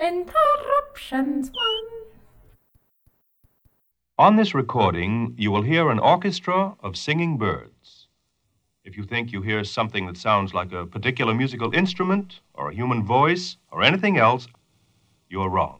Interruptions one. On this recording, you will hear an orchestra of singing birds. If you think you hear something that sounds like a particular musical instrument, or a human voice, or anything else, you're wrong.